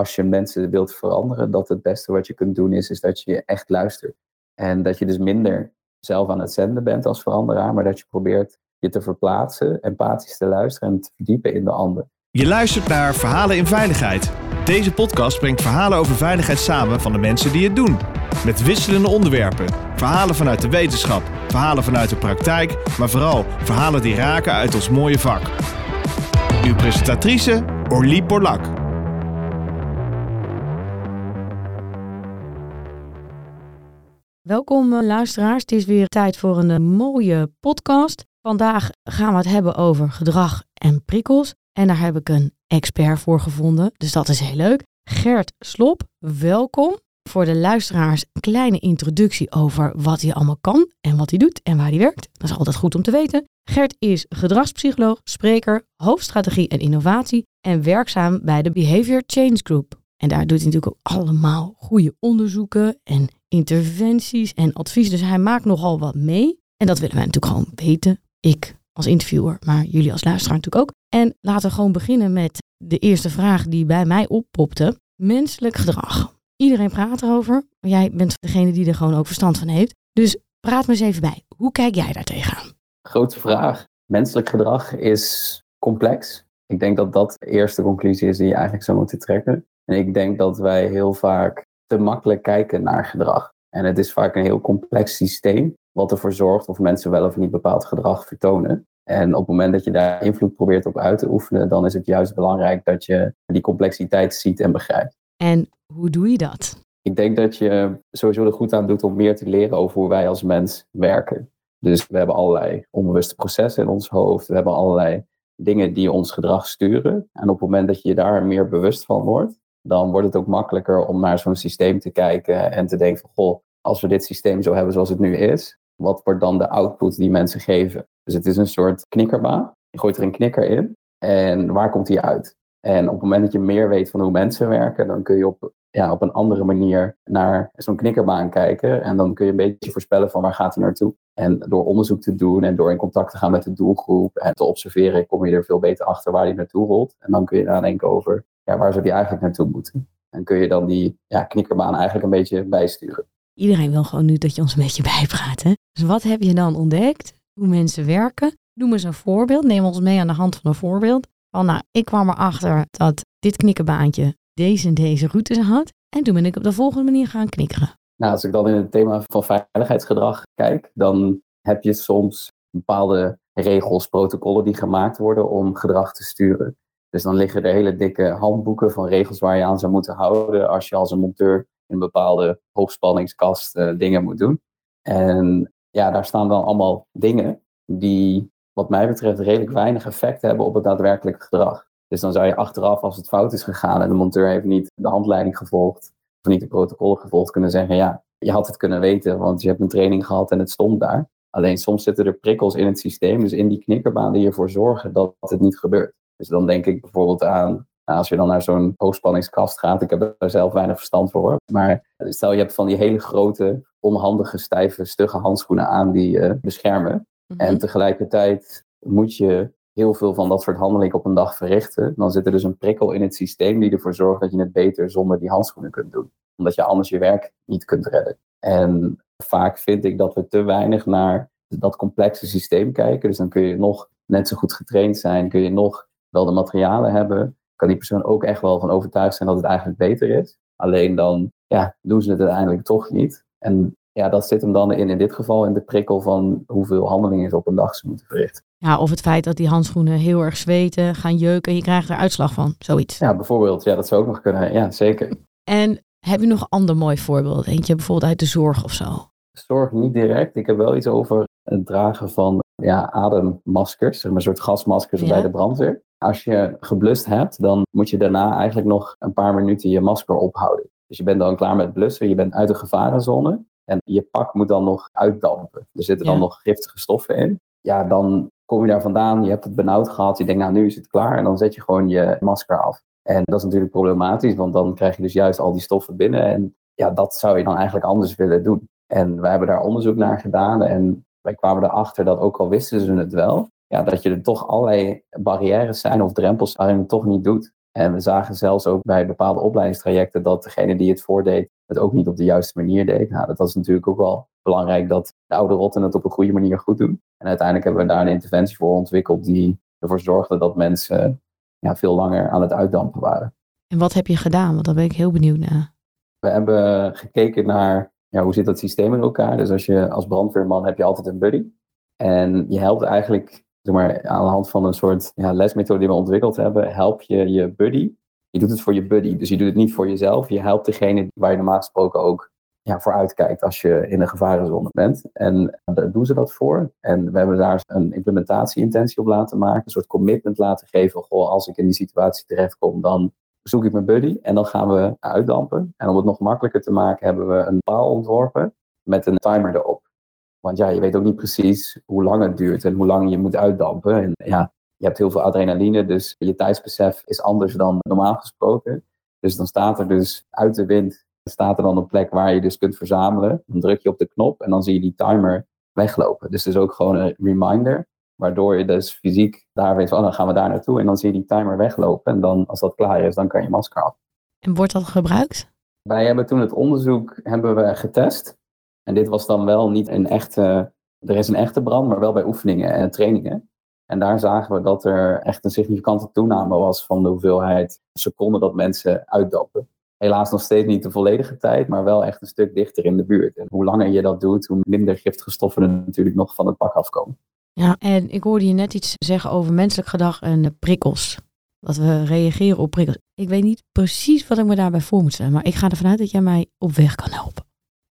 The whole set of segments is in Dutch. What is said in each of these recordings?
als je mensen wilt veranderen, dat het beste wat je kunt doen is, is dat je echt luistert. En dat je dus minder zelf aan het zenden bent als veranderaar, maar dat je probeert je te verplaatsen, empathisch te luisteren en te verdiepen in de ander. Je luistert naar Verhalen in Veiligheid. Deze podcast brengt verhalen over veiligheid samen van de mensen die het doen. Met wisselende onderwerpen. Verhalen vanuit de wetenschap, verhalen vanuit de praktijk, maar vooral verhalen die raken uit ons mooie vak. Uw presentatrice Orlie Borlak. Welkom eh, luisteraars, het is weer tijd voor een eh, mooie podcast. Vandaag gaan we het hebben over gedrag en prikkels. En daar heb ik een expert voor gevonden, dus dat is heel leuk. Gert Slop, welkom. Voor de luisteraars een kleine introductie over wat hij allemaal kan en wat hij doet en waar hij werkt. Dat is altijd goed om te weten. Gert is gedragspsycholoog, spreker, hoofdstrategie en innovatie en werkzaam bij de Behavior Change Group. En daar doet hij natuurlijk ook allemaal goede onderzoeken en interventies en advies. Dus hij maakt nogal wat mee. En dat willen wij natuurlijk gewoon weten. Ik als interviewer, maar jullie als luisteraar natuurlijk ook. En laten we gewoon beginnen met de eerste vraag die bij mij oppopte. Menselijk gedrag. Iedereen praat erover. Maar jij bent degene die er gewoon ook verstand van heeft. Dus praat me eens even bij. Hoe kijk jij daar tegenaan? Grote vraag. Menselijk gedrag is complex. Ik denk dat dat de eerste conclusie is die je eigenlijk zou moeten trekken. En ik denk dat wij heel vaak te makkelijk kijken naar gedrag. En het is vaak een heel complex systeem wat ervoor zorgt of mensen wel of niet bepaald gedrag vertonen. En op het moment dat je daar invloed probeert op uit te oefenen, dan is het juist belangrijk dat je die complexiteit ziet en begrijpt. En hoe doe je dat? Ik denk dat je sowieso er goed aan doet om meer te leren over hoe wij als mens werken. Dus we hebben allerlei onbewuste processen in ons hoofd. We hebben allerlei dingen die ons gedrag sturen. En op het moment dat je je daar meer bewust van wordt, dan wordt het ook makkelijker om naar zo'n systeem te kijken en te denken van, goh, als we dit systeem zo hebben zoals het nu is, wat wordt dan de output die mensen geven? Dus het is een soort knikkerbaan. Je gooit er een knikker in en waar komt die uit? En op het moment dat je meer weet van hoe mensen werken, dan kun je op, ja, op een andere manier naar zo'n knikkerbaan kijken. En dan kun je een beetje voorspellen van waar gaat hij naartoe. En door onderzoek te doen en door in contact te gaan met de doelgroep en te observeren, kom je er veel beter achter waar hij naartoe rolt. En dan kun je nadenken over ja, waar zou die eigenlijk naartoe moeten. En kun je dan die ja, knikkerbaan eigenlijk een beetje bijsturen. Iedereen wil gewoon nu dat je ons een beetje bijpraat. Hè? Dus wat heb je dan ontdekt? Hoe mensen werken? Noem eens een voorbeeld. Neem ons mee aan de hand van een voorbeeld. Van nou, ik kwam erachter dat dit knikkerbaantje deze en deze routes had. En toen ben ik op de volgende manier gaan knikkeren. Nou, als ik dan in het thema van veiligheidsgedrag kijk, dan heb je soms bepaalde regels, protocollen die gemaakt worden om gedrag te sturen. Dus dan liggen er hele dikke handboeken van regels waar je aan zou moeten houden als je als een monteur in een bepaalde hoogspanningskast uh, dingen moet doen. En ja, daar staan dan allemaal dingen die, wat mij betreft, redelijk weinig effect hebben op het daadwerkelijke gedrag. Dus dan zou je achteraf, als het fout is gegaan en de monteur heeft niet de handleiding gevolgd, of niet de protocollen gevolgd, kunnen zeggen: ja, je had het kunnen weten, want je hebt een training gehad en het stond daar. Alleen soms zitten er prikkels in het systeem, dus in die knikkerbaan, die ervoor zorgen dat het niet gebeurt. Dus dan denk ik bijvoorbeeld aan, nou, als je dan naar zo'n hoogspanningskast gaat, ik heb er zelf weinig verstand voor, maar stel je hebt van die hele grote, onhandige, stijve, stugge handschoenen aan die je beschermen. Mhm. En tegelijkertijd moet je heel veel van dat soort handelingen op een dag verrichten. Dan zit er dus een prikkel in het systeem die ervoor zorgt dat je het beter zonder die handschoenen kunt doen. Omdat je anders je werk niet kunt redden. En vaak vind ik dat we te weinig naar dat complexe systeem kijken. Dus dan kun je nog net zo goed getraind zijn, kun je nog wel de materialen hebben, kan die persoon ook echt wel van overtuigd zijn dat het eigenlijk beter is. Alleen dan ja, doen ze het uiteindelijk toch niet. En ja, dat zit hem dan in, in dit geval in de prikkel van hoeveel handelingen ze op een dag ze moeten verrichten. Ja, of het feit dat die handschoenen heel erg zweten, gaan jeuken, je krijgt er uitslag van, zoiets. Ja, bijvoorbeeld. Ja, dat zou ook nog kunnen. Ja, zeker. En heb je nog een ander mooi voorbeeld? Eentje bijvoorbeeld uit de zorg of zo? Zorg niet direct. Ik heb wel iets over het dragen van ja, ademmaskers, zeg maar een soort gasmaskers bij de brandweer. Als je geblust hebt, dan moet je daarna eigenlijk nog een paar minuten je masker ophouden. Dus je bent dan klaar met blussen, je bent uit de gevarenzone en je pak moet dan nog uitdampen. Er zitten dan nog giftige stoffen in. Ja, dan kom je daar vandaan, je hebt het benauwd gehad, je denkt nou nu is het klaar en dan zet je gewoon je masker af. En dat is natuurlijk problematisch, want dan krijg je dus juist al die stoffen binnen en ja, dat zou je dan eigenlijk anders willen doen. En wij hebben daar onderzoek naar gedaan en wij kwamen erachter dat ook al wisten ze het wel, ja, dat je er toch allerlei barrières zijn of drempels waarin het toch niet doet. En we zagen zelfs ook bij bepaalde opleidingstrajecten dat degene die het voordeed, het ook niet op de juiste manier deed. Nou, dat was natuurlijk ook wel belangrijk dat de oude rotten het op een goede manier goed doen. En uiteindelijk hebben we daar een interventie voor ontwikkeld die ervoor zorgde dat mensen ja, veel langer aan het uitdampen waren. En wat heb je gedaan? Want daar ben ik heel benieuwd naar. We hebben gekeken naar ja, hoe zit dat systeem in elkaar. Dus als je als brandweerman heb je altijd een buddy. En je helpt eigenlijk zeg maar, aan de hand van een soort ja, lesmethode die we ontwikkeld hebben, help je je buddy. Je doet het voor je buddy, dus je doet het niet voor jezelf. Je helpt degene waar je normaal gesproken ook ja, voor uitkijkt als je in een gevarenzone bent. En daar doen ze dat voor. En we hebben daar een implementatieintentie op laten maken, een soort commitment laten geven. Goh, als ik in die situatie terechtkom, dan zoek ik mijn buddy en dan gaan we uitdampen. En om het nog makkelijker te maken, hebben we een paal ontworpen met een timer erop. Want ja, je weet ook niet precies hoe lang het duurt en hoe lang je moet uitdampen. En ja, je hebt heel veel adrenaline, dus je tijdsbesef is anders dan normaal gesproken. Dus dan staat er dus uit de wind, staat er dan een plek waar je dus kunt verzamelen. Dan druk je op de knop en dan zie je die timer weglopen. Dus het is ook gewoon een reminder, waardoor je dus fysiek daar weet van, oh, dan gaan we daar naartoe. En dan zie je die timer weglopen en dan, als dat klaar is, dan kan je masker af. En wordt dat gebruikt? Wij hebben toen het onderzoek hebben we getest. En dit was dan wel niet een echte, er is een echte brand, maar wel bij oefeningen en trainingen. En daar zagen we dat er echt een significante toename was van de hoeveelheid seconden dat mensen uitdappen. Helaas nog steeds niet de volledige tijd, maar wel echt een stuk dichter in de buurt. En hoe langer je dat doet, hoe minder giftige stoffen er natuurlijk nog van het pak afkomen. Ja, en ik hoorde je net iets zeggen over menselijk gedrag en prikkels. Dat we reageren op prikkels. Ik weet niet precies wat ik me daarbij voor moet stellen, maar ik ga ervan uit dat jij mij op weg kan helpen.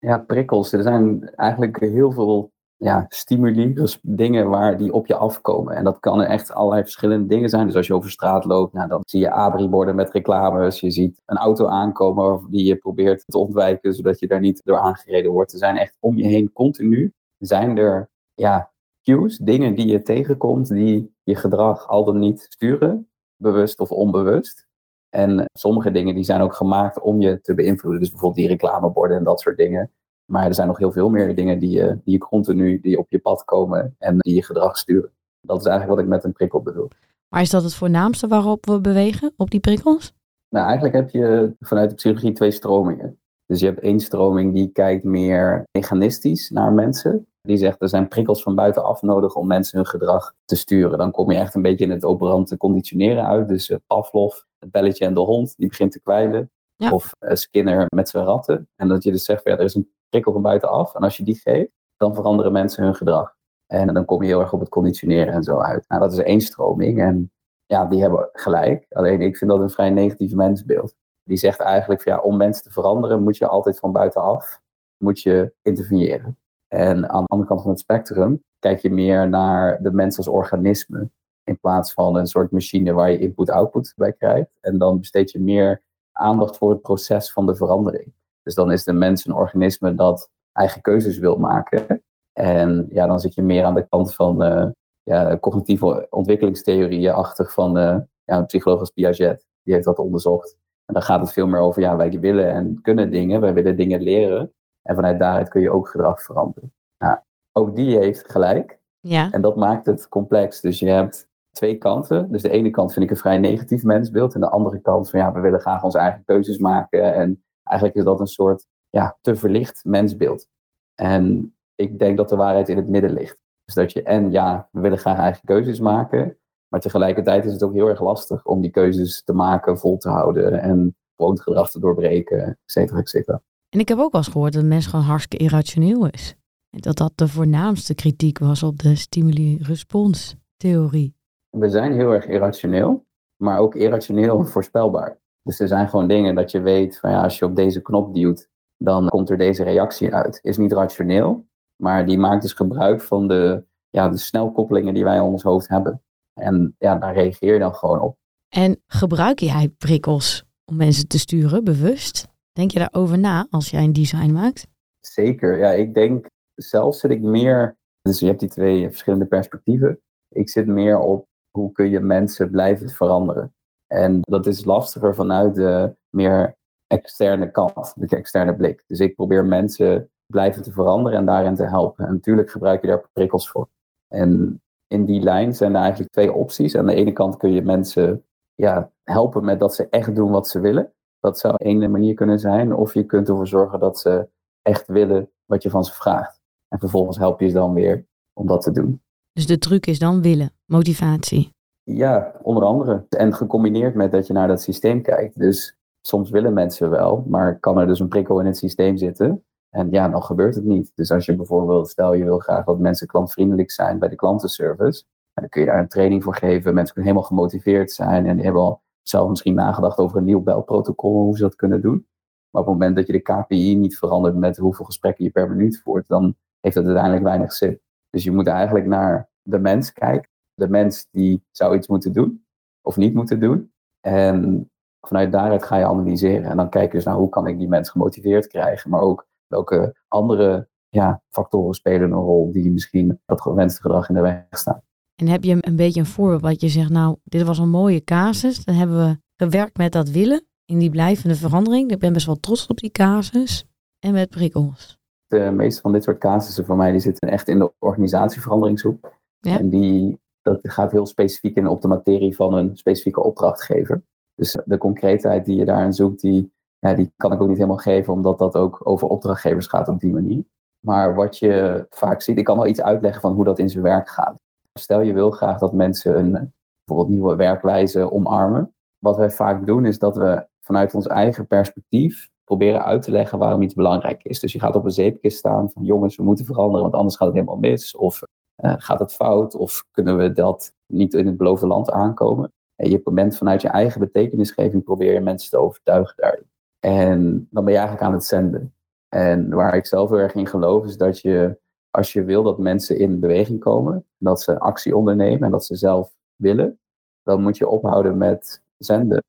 Ja, prikkels. Er zijn eigenlijk heel veel ja, stimuli, dus dingen waar die op je afkomen. En dat kan echt allerlei verschillende dingen zijn. Dus als je over straat loopt, nou, dan zie je abri-borden met reclames. Je ziet een auto aankomen die je probeert te ontwijken, zodat je daar niet door aangereden wordt. Er zijn echt om je heen continu, zijn er ja, cues, dingen die je tegenkomt, die je gedrag al dan niet sturen, bewust of onbewust. En sommige dingen die zijn ook gemaakt om je te beïnvloeden. Dus bijvoorbeeld die reclameborden en dat soort dingen. Maar er zijn nog heel veel meer dingen die je, die je continu die op je pad komen en die je gedrag sturen. Dat is eigenlijk wat ik met een prikkel bedoel. Maar is dat het voornaamste waarop we bewegen, op die prikkels? Nou, eigenlijk heb je vanuit de psychologie twee stromingen. Dus je hebt één stroming die kijkt meer mechanistisch naar mensen. Die zegt er zijn prikkels van buitenaf nodig om mensen hun gedrag te sturen. Dan kom je echt een beetje in het operante conditioneren uit. Dus uh, Pavlov, het belletje en de hond, die begint te kwijlen. Of uh, Skinner met zijn ratten. En dat je dus zegt, ja, er is een prikkel van buitenaf. En als je die geeft, dan veranderen mensen hun gedrag. En dan kom je heel erg op het conditioneren en zo uit. Nou, dat is één stroming. En ja, die hebben gelijk. Alleen ik vind dat een vrij negatief mensbeeld. Die zegt eigenlijk, van, ja, om mensen te veranderen moet je altijd van buitenaf moet je interveneren. En aan de andere kant van het spectrum kijk je meer naar de mens als organisme. In plaats van een soort machine waar je input-output bij krijgt. En dan besteed je meer aandacht voor het proces van de verandering. Dus dan is de mens een organisme dat eigen keuzes wil maken. En ja, dan zit je meer aan de kant van uh, ja, cognitieve ontwikkelingstheorieën achter van uh, ja, een psycholoog als Piaget. Die heeft dat onderzocht. En dan gaat het veel meer over, ja, wij willen en kunnen dingen, wij willen dingen leren. En vanuit daaruit kun je ook gedrag veranderen. Nou, ook die heeft gelijk. Ja. En dat maakt het complex. Dus je hebt twee kanten. Dus de ene kant vind ik een vrij negatief mensbeeld. En de andere kant van ja, we willen graag onze eigen keuzes maken. En eigenlijk is dat een soort ja, te verlicht mensbeeld. En ik denk dat de waarheid in het midden ligt. Dus dat je en ja, we willen graag eigen keuzes maken. Maar tegelijkertijd is het ook heel erg lastig om die keuzes te maken, vol te houden en gewoon gedrag te doorbreken, et cetera, et cetera. En ik heb ook wel eens gehoord dat een mens gewoon hartstikke irrationeel is. En dat dat de voornaamste kritiek was op de stimuli-respons-theorie. We zijn heel erg irrationeel, maar ook irrationeel voorspelbaar. Dus er zijn gewoon dingen dat je weet van ja, als je op deze knop duwt, dan komt er deze reactie uit. Is niet rationeel, maar die maakt dus gebruik van de, ja, de snelkoppelingen die wij in ons hoofd hebben. En ja, daar reageer je dan gewoon op. En gebruik jij prikkels om mensen te sturen, bewust? Denk je daarover na als jij een design maakt? Zeker, ja. Ik denk, zelf zit ik meer... Dus je hebt die twee verschillende perspectieven. Ik zit meer op hoe kun je mensen blijven veranderen. En dat is lastiger vanuit de meer externe kant, de externe blik. Dus ik probeer mensen blijven te veranderen en daarin te helpen. En natuurlijk gebruik je daar prikkels voor. En in die lijn zijn er eigenlijk twee opties. Aan de ene kant kun je mensen ja, helpen met dat ze echt doen wat ze willen. Dat zou één manier kunnen zijn. Of je kunt ervoor zorgen dat ze echt willen wat je van ze vraagt. En vervolgens help je ze dan weer om dat te doen. Dus de truc is dan willen, motivatie. Ja, onder andere. En gecombineerd met dat je naar dat systeem kijkt. Dus soms willen mensen wel, maar kan er dus een prikkel in het systeem zitten. En ja, dan gebeurt het niet. Dus als je bijvoorbeeld, stel je wil graag dat mensen klantvriendelijk zijn bij de klantenservice. Dan kun je daar een training voor geven. Mensen kunnen helemaal gemotiveerd zijn en hebben al zelf misschien nagedacht over een nieuw belprotocol, hoe ze dat kunnen doen. Maar op het moment dat je de KPI niet verandert met hoeveel gesprekken je per minuut voert, dan heeft dat uiteindelijk weinig zin. Dus je moet eigenlijk naar de mens kijken. De mens die zou iets moeten doen of niet moeten doen. En vanuit daaruit ga je analyseren. En dan kijk je dus naar hoe kan ik die mens gemotiveerd krijgen. Maar ook welke andere ja, factoren spelen een rol die misschien dat gewenste gedrag in de weg staan. En heb je een beetje een voorbeeld wat je zegt, nou, dit was een mooie casus. Dan hebben we gewerkt met dat willen in die blijvende verandering. Ik ben best wel trots op die casus. En met prikkels. De meeste van dit soort casussen voor mij die zitten echt in de organisatieveranderingshoek. Ja. En die, dat gaat heel specifiek in op de materie van een specifieke opdrachtgever. Dus de concreetheid die je daarin zoekt, die, ja, die kan ik ook niet helemaal geven, omdat dat ook over opdrachtgevers gaat op die manier. Maar wat je vaak ziet, ik kan wel iets uitleggen van hoe dat in zijn werk gaat. Stel je wil graag dat mensen een bijvoorbeeld nieuwe werkwijze omarmen. Wat wij vaak doen is dat we vanuit ons eigen perspectief proberen uit te leggen waarom iets belangrijk is. Dus je gaat op een zeepkist staan van jongens, we moeten veranderen, want anders gaat het helemaal mis. Of uh, gaat het fout? Of kunnen we dat niet in het beloofde land aankomen? En je bent vanuit je eigen betekenisgeving probeer je mensen te overtuigen daarin. En dan ben je eigenlijk aan het zenden. En waar ik zelf heel erg in geloof is dat je, als je wil dat mensen in beweging komen, dat ze actie ondernemen en dat ze zelf willen, dan moet je ophouden met zenden.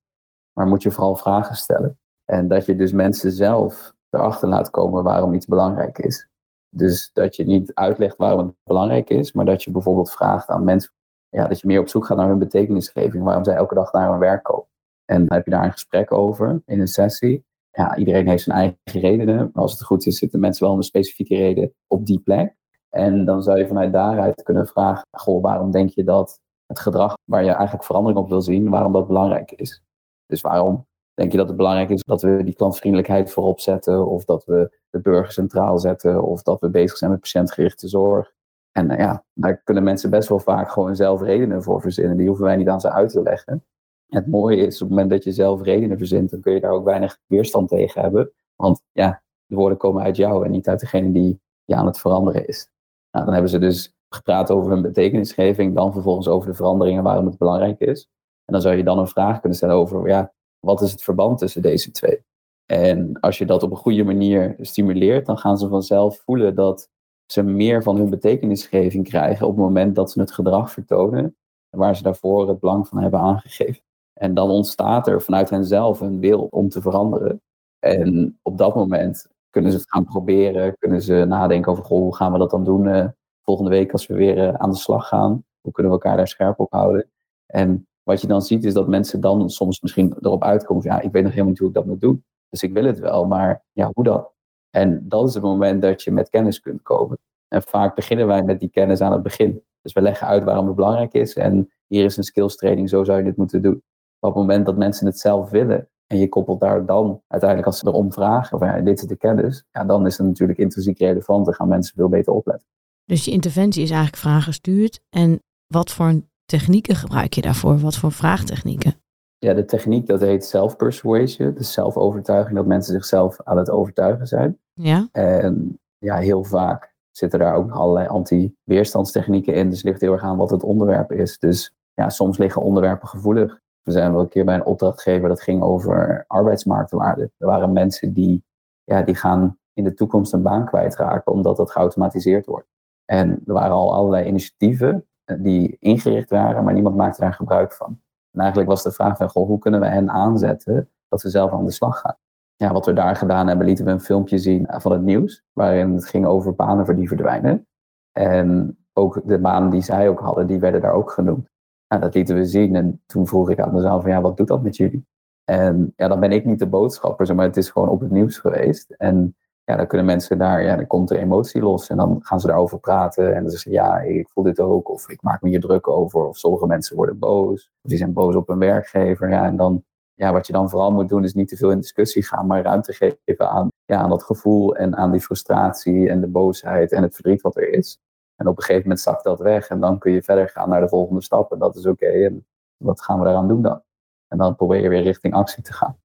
Maar moet je vooral vragen stellen. En dat je dus mensen zelf erachter laat komen waarom iets belangrijk is. Dus dat je niet uitlegt waarom het belangrijk is, maar dat je bijvoorbeeld vraagt aan mensen, ja, dat je meer op zoek gaat naar hun betekenisgeving, waarom zij elke dag naar hun werk komen. En dan heb je daar een gesprek over in een sessie. Ja, iedereen heeft zijn eigen redenen. Maar als het goed is, zitten mensen wel een specifieke reden op die plek. En dan zou je vanuit daaruit kunnen vragen, goh, waarom denk je dat het gedrag waar je eigenlijk verandering op wil zien, waarom dat belangrijk is? Dus waarom denk je dat het belangrijk is dat we die klantvriendelijkheid voorop zetten, of dat we de burger centraal zetten, of dat we bezig zijn met patiëntgerichte zorg? En uh, ja, daar kunnen mensen best wel vaak gewoon zelf redenen voor verzinnen. Die hoeven wij niet aan ze uit te leggen. Het mooie is, op het moment dat je zelf redenen verzint, dan kun je daar ook weinig weerstand tegen hebben. Want ja, de woorden komen uit jou en niet uit degene die je aan het veranderen is. Nou, dan hebben ze dus gepraat over hun betekenisgeving, dan vervolgens over de veranderingen waarom het belangrijk is. En dan zou je dan een vraag kunnen stellen over, ja, wat is het verband tussen deze twee? En als je dat op een goede manier stimuleert, dan gaan ze vanzelf voelen dat ze meer van hun betekenisgeving krijgen op het moment dat ze het gedrag vertonen waar ze daarvoor het belang van hebben aangegeven. En dan ontstaat er vanuit henzelf een wil om te veranderen. En op dat moment kunnen ze het gaan proberen, kunnen ze nadenken over goh, hoe gaan we dat dan doen uh, volgende week als we weer uh, aan de slag gaan. Hoe kunnen we elkaar daar scherp op houden? En wat je dan ziet is dat mensen dan soms misschien erop uitkomen van ja, ik weet nog helemaal niet hoe ik dat moet doen. Dus ik wil het wel, maar ja, hoe dan? En dat is het moment dat je met kennis kunt komen. En vaak beginnen wij met die kennis aan het begin. Dus we leggen uit waarom het belangrijk is. En hier is een skills training, zo zou je dit moeten doen. Maar op het moment dat mensen het zelf willen en je koppelt daar dan uiteindelijk als ze erom vragen, van ja, dit is de kennis, ja, dan is het natuurlijk intrinsiek relevant en gaan mensen veel beter opletten. Dus je interventie is eigenlijk vraaggestuurd. En wat voor technieken gebruik je daarvoor? Wat voor vraagtechnieken? Ja, de techniek dat heet self-persuasion, dus zelfovertuiging, dat mensen zichzelf aan het overtuigen zijn. Ja. En ja, heel vaak zitten daar ook allerlei anti-weerstandstechnieken in. Dus het ligt heel erg aan wat het onderwerp is. Dus ja, soms liggen onderwerpen gevoelig. We zijn wel een keer bij een opdrachtgever dat ging over arbeidsmarktwaarde. Er waren mensen die, ja, die gaan in de toekomst een baan kwijtraken omdat dat geautomatiseerd wordt. En er waren al allerlei initiatieven die ingericht waren, maar niemand maakte daar gebruik van. En eigenlijk was de vraag van, goh, hoe kunnen we hen aanzetten dat ze zelf aan de slag gaan? Ja, wat we daar gedaan hebben, lieten we een filmpje zien van het nieuws, waarin het ging over banen voor die verdwijnen. En ook de banen die zij ook hadden, die werden daar ook genoemd. Nou, dat lieten we zien en toen vroeg ik aan mezelf van, ja, wat doet dat met jullie? En ja, dan ben ik niet de boodschapper, maar het is gewoon op het nieuws geweest. En ja, dan kunnen mensen daar, ja, dan komt er emotie los en dan gaan ze daarover praten. En dan zeggen ze, ja, ik voel dit ook, of ik maak me hier druk over, of sommige mensen worden boos. die zijn boos op hun werkgever. Ja, en dan, ja, wat je dan vooral moet doen, is niet te veel in discussie gaan, maar ruimte geven aan, ja, aan dat gevoel en aan die frustratie en de boosheid en het verdriet wat er is. En op een gegeven moment zakt dat weg en dan kun je verder gaan naar de volgende stap. En dat is oké. En wat gaan we daaraan doen dan? En dan probeer je weer richting actie te gaan.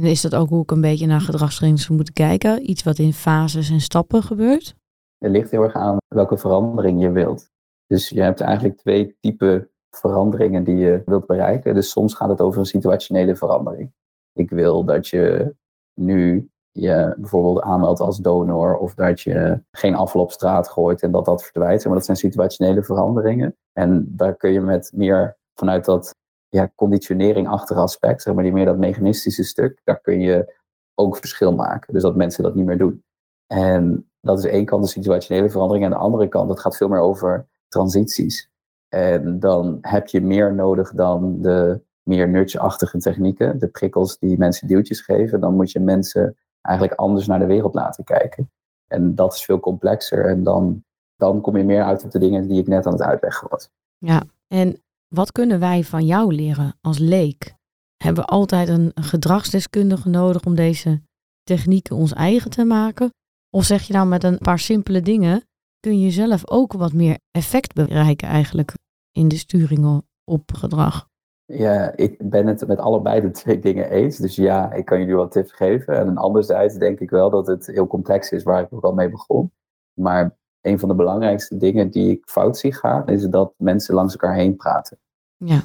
En is dat ook hoe ik een beetje naar gedragstraining zou moeten kijken? Iets wat in fases en stappen gebeurt? Het ligt heel erg aan welke verandering je wilt. Dus je hebt eigenlijk twee typen veranderingen die je wilt bereiken. Dus soms gaat het over een situationele verandering. Ik wil dat je nu je bijvoorbeeld aanmeldt als donor of dat je geen afval op straat gooit en dat dat verdwijnt. Maar dat zijn situationele veranderingen. En daar kun je met meer vanuit dat ja, conditionering-achtige aspect, zeg maar, die meer dat mechanistische stuk, daar kun je ook verschil maken. Dus dat mensen dat niet meer doen. En dat is één kant de situationele verandering. En de andere kant, dat gaat veel meer over transities. En dan heb je meer nodig dan de meer nudge-achtige technieken, de prikkels die mensen duwtjes geven. Dan moet je mensen eigenlijk anders naar de wereld laten kijken. En dat is veel complexer. En dan, dan kom je meer uit op de dingen die ik net aan het uitleggen was. Ja, en wat kunnen wij van jou leren als leek? Hebben we altijd een gedragsdeskundige nodig om deze technieken ons eigen te maken? Of zeg je nou met een paar simpele dingen kun je zelf ook wat meer effect bereiken eigenlijk in de sturing op gedrag? Ja, ik ben het met allebei de twee dingen eens. Dus ja, ik kan jullie wat tips geven. En anderzijds denk ik wel dat het heel complex is, waar ik ook al mee begon. Maar een van de belangrijkste dingen die ik fout zie gaan, is dat mensen langs elkaar heen praten. Ja.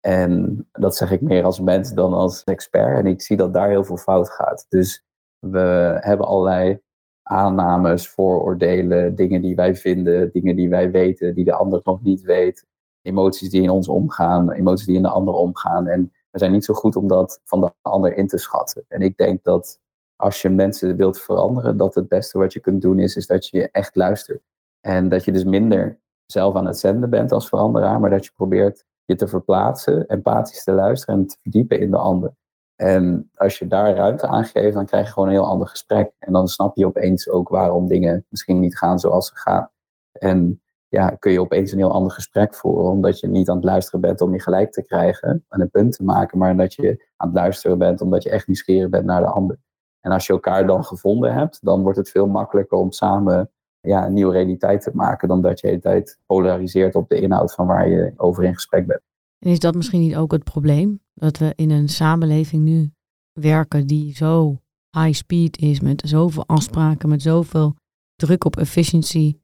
En dat zeg ik meer als mens dan als expert. En ik zie dat daar heel veel fout gaat. Dus we hebben allerlei aannames, vooroordelen, dingen die wij vinden, dingen die wij weten, die de ander nog niet weet, emoties die in ons omgaan, emoties die in de ander omgaan. En we zijn niet zo goed om dat van de ander in te schatten. En ik denk dat als je mensen wilt veranderen, dat het beste wat je kunt doen is, is dat je echt luistert. En dat je dus minder zelf aan het zenden bent als veranderaar, maar dat je probeert je te verplaatsen, empathisch te luisteren en te verdiepen in de ander. En als je daar ruimte aan geeft, dan krijg je gewoon een heel ander gesprek. En dan snap je opeens ook waarom dingen misschien niet gaan zoals ze gaan. En ja, kun je opeens een heel ander gesprek voeren, omdat je niet aan het luisteren bent om je gelijk te krijgen en een punt te maken, maar dat je aan het luisteren bent omdat je echt nieuwsgierig bent naar de ander. En als je elkaar dan gevonden hebt, dan wordt het veel makkelijker om samen ja, een nieuwe realiteit te maken dan dat je de hele tijd polariseert op de inhoud van waar je over in gesprek bent. En is dat misschien niet ook het probleem? Dat we in een samenleving nu werken die zo high speed is, met zoveel afspraken, met zoveel druk op efficiëntie,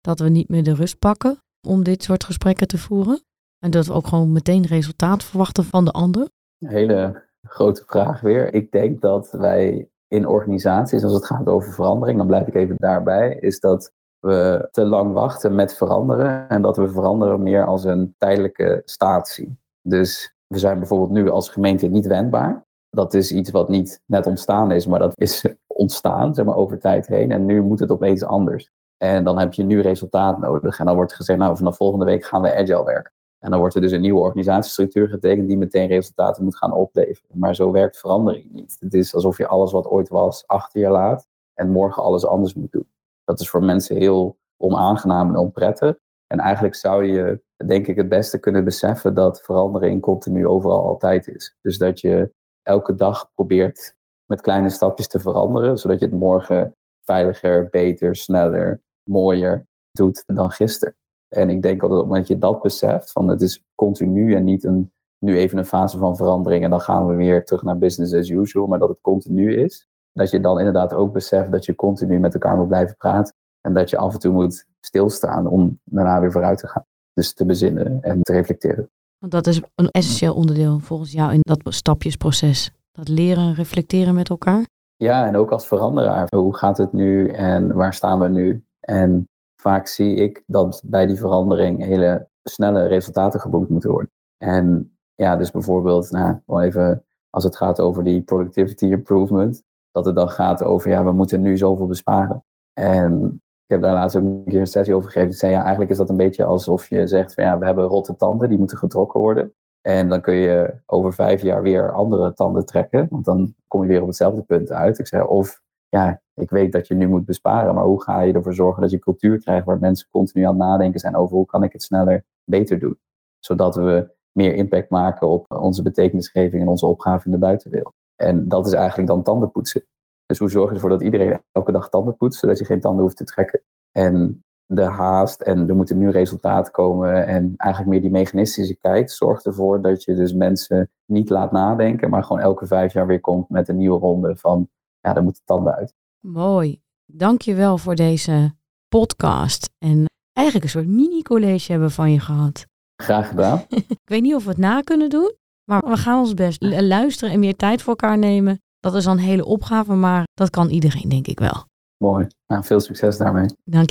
dat we niet meer de rust pakken om dit soort gesprekken te voeren? En dat we ook gewoon meteen resultaat verwachten van de ander? Een hele grote vraag weer. Ik denk dat wij in organisaties, als het gaat over verandering, dan blijf ik even daarbij, is dat we te lang wachten met veranderen en dat we veranderen meer als een tijdelijke staat. Dus we zijn bijvoorbeeld nu als gemeente niet wendbaar. Dat is iets wat niet net ontstaan is, maar dat is ontstaan zeg maar, over tijd heen. En nu moet het opeens anders. En dan heb je nu resultaat nodig. En dan wordt gezegd, nou, vanaf volgende week gaan we agile werken. En dan wordt er dus een nieuwe organisatiestructuur getekend die meteen resultaten moet gaan opleveren. Maar zo werkt verandering niet. Het is alsof je alles wat ooit was achter je laat en morgen alles anders moet doen. Dat is voor mensen heel onaangenaam en onprettig. En eigenlijk zou je, denk ik, het beste kunnen beseffen dat verandering continu overal altijd is. Dus dat je elke dag probeert met kleine stapjes te veranderen, zodat je het morgen veiliger, beter, sneller, mooier doet dan gisteren. En ik denk dat op het moment dat je dat beseft, van het is continu en niet een, nu even een fase van verandering en dan gaan we weer terug naar business as usual, maar dat het continu is, dat je dan inderdaad ook beseft dat je continu met elkaar moet blijven praten en dat je af en toe moet stilstaan om daarna weer vooruit te gaan. Dus te bezinnen en te reflecteren. Want dat is een essentieel onderdeel volgens jou in dat stapjesproces. Dat leren en reflecteren met elkaar. Ja, en ook als veranderaar. Hoe gaat het nu en waar staan we nu? En vaak zie ik dat bij die verandering hele snelle resultaten geboekt moeten worden. En ja, dus bijvoorbeeld, nou, even als het gaat over die productivity improvement, dat het dan gaat over, ja, we moeten nu zoveel besparen. En ik heb daar laatst ook een keer een sessie over gegeven. Ik zei, ja, eigenlijk is dat een beetje alsof je zegt, van, ja, we hebben rotte tanden, die moeten getrokken worden. En dan kun je over vijf jaar weer andere tanden trekken, want dan kom je weer op hetzelfde punt uit. Ik zei, of ja, ik weet dat je nu moet besparen, maar hoe ga je ervoor zorgen dat je cultuur krijgt waar mensen continu aan het nadenken zijn over hoe kan ik het sneller beter doen? Zodat we meer impact maken op onze betekenisgeving en onze opgave in de buitenwereld. En dat is eigenlijk dan tandenpoetsen. Dus hoe zorg je ervoor dat iedereen elke dag tanden poetst, zodat je geen tanden hoeft te trekken. En de haast en er moeten nu resultaten komen en eigenlijk meer die mechanistische kijk zorgt ervoor dat je dus mensen niet laat nadenken, maar gewoon elke vijf jaar weer komt met een nieuwe ronde van ja, er moeten tanden uit. Mooi. Dank je wel voor deze podcast. En eigenlijk een soort mini-college hebben van je gehad. Graag gedaan. Ik weet niet of we het na kunnen doen, maar we gaan ons best luisteren en meer tijd voor elkaar nemen. Dat is dan een hele opgave, maar dat kan iedereen, denk ik wel. Mooi. Nou, veel succes daarmee. Dank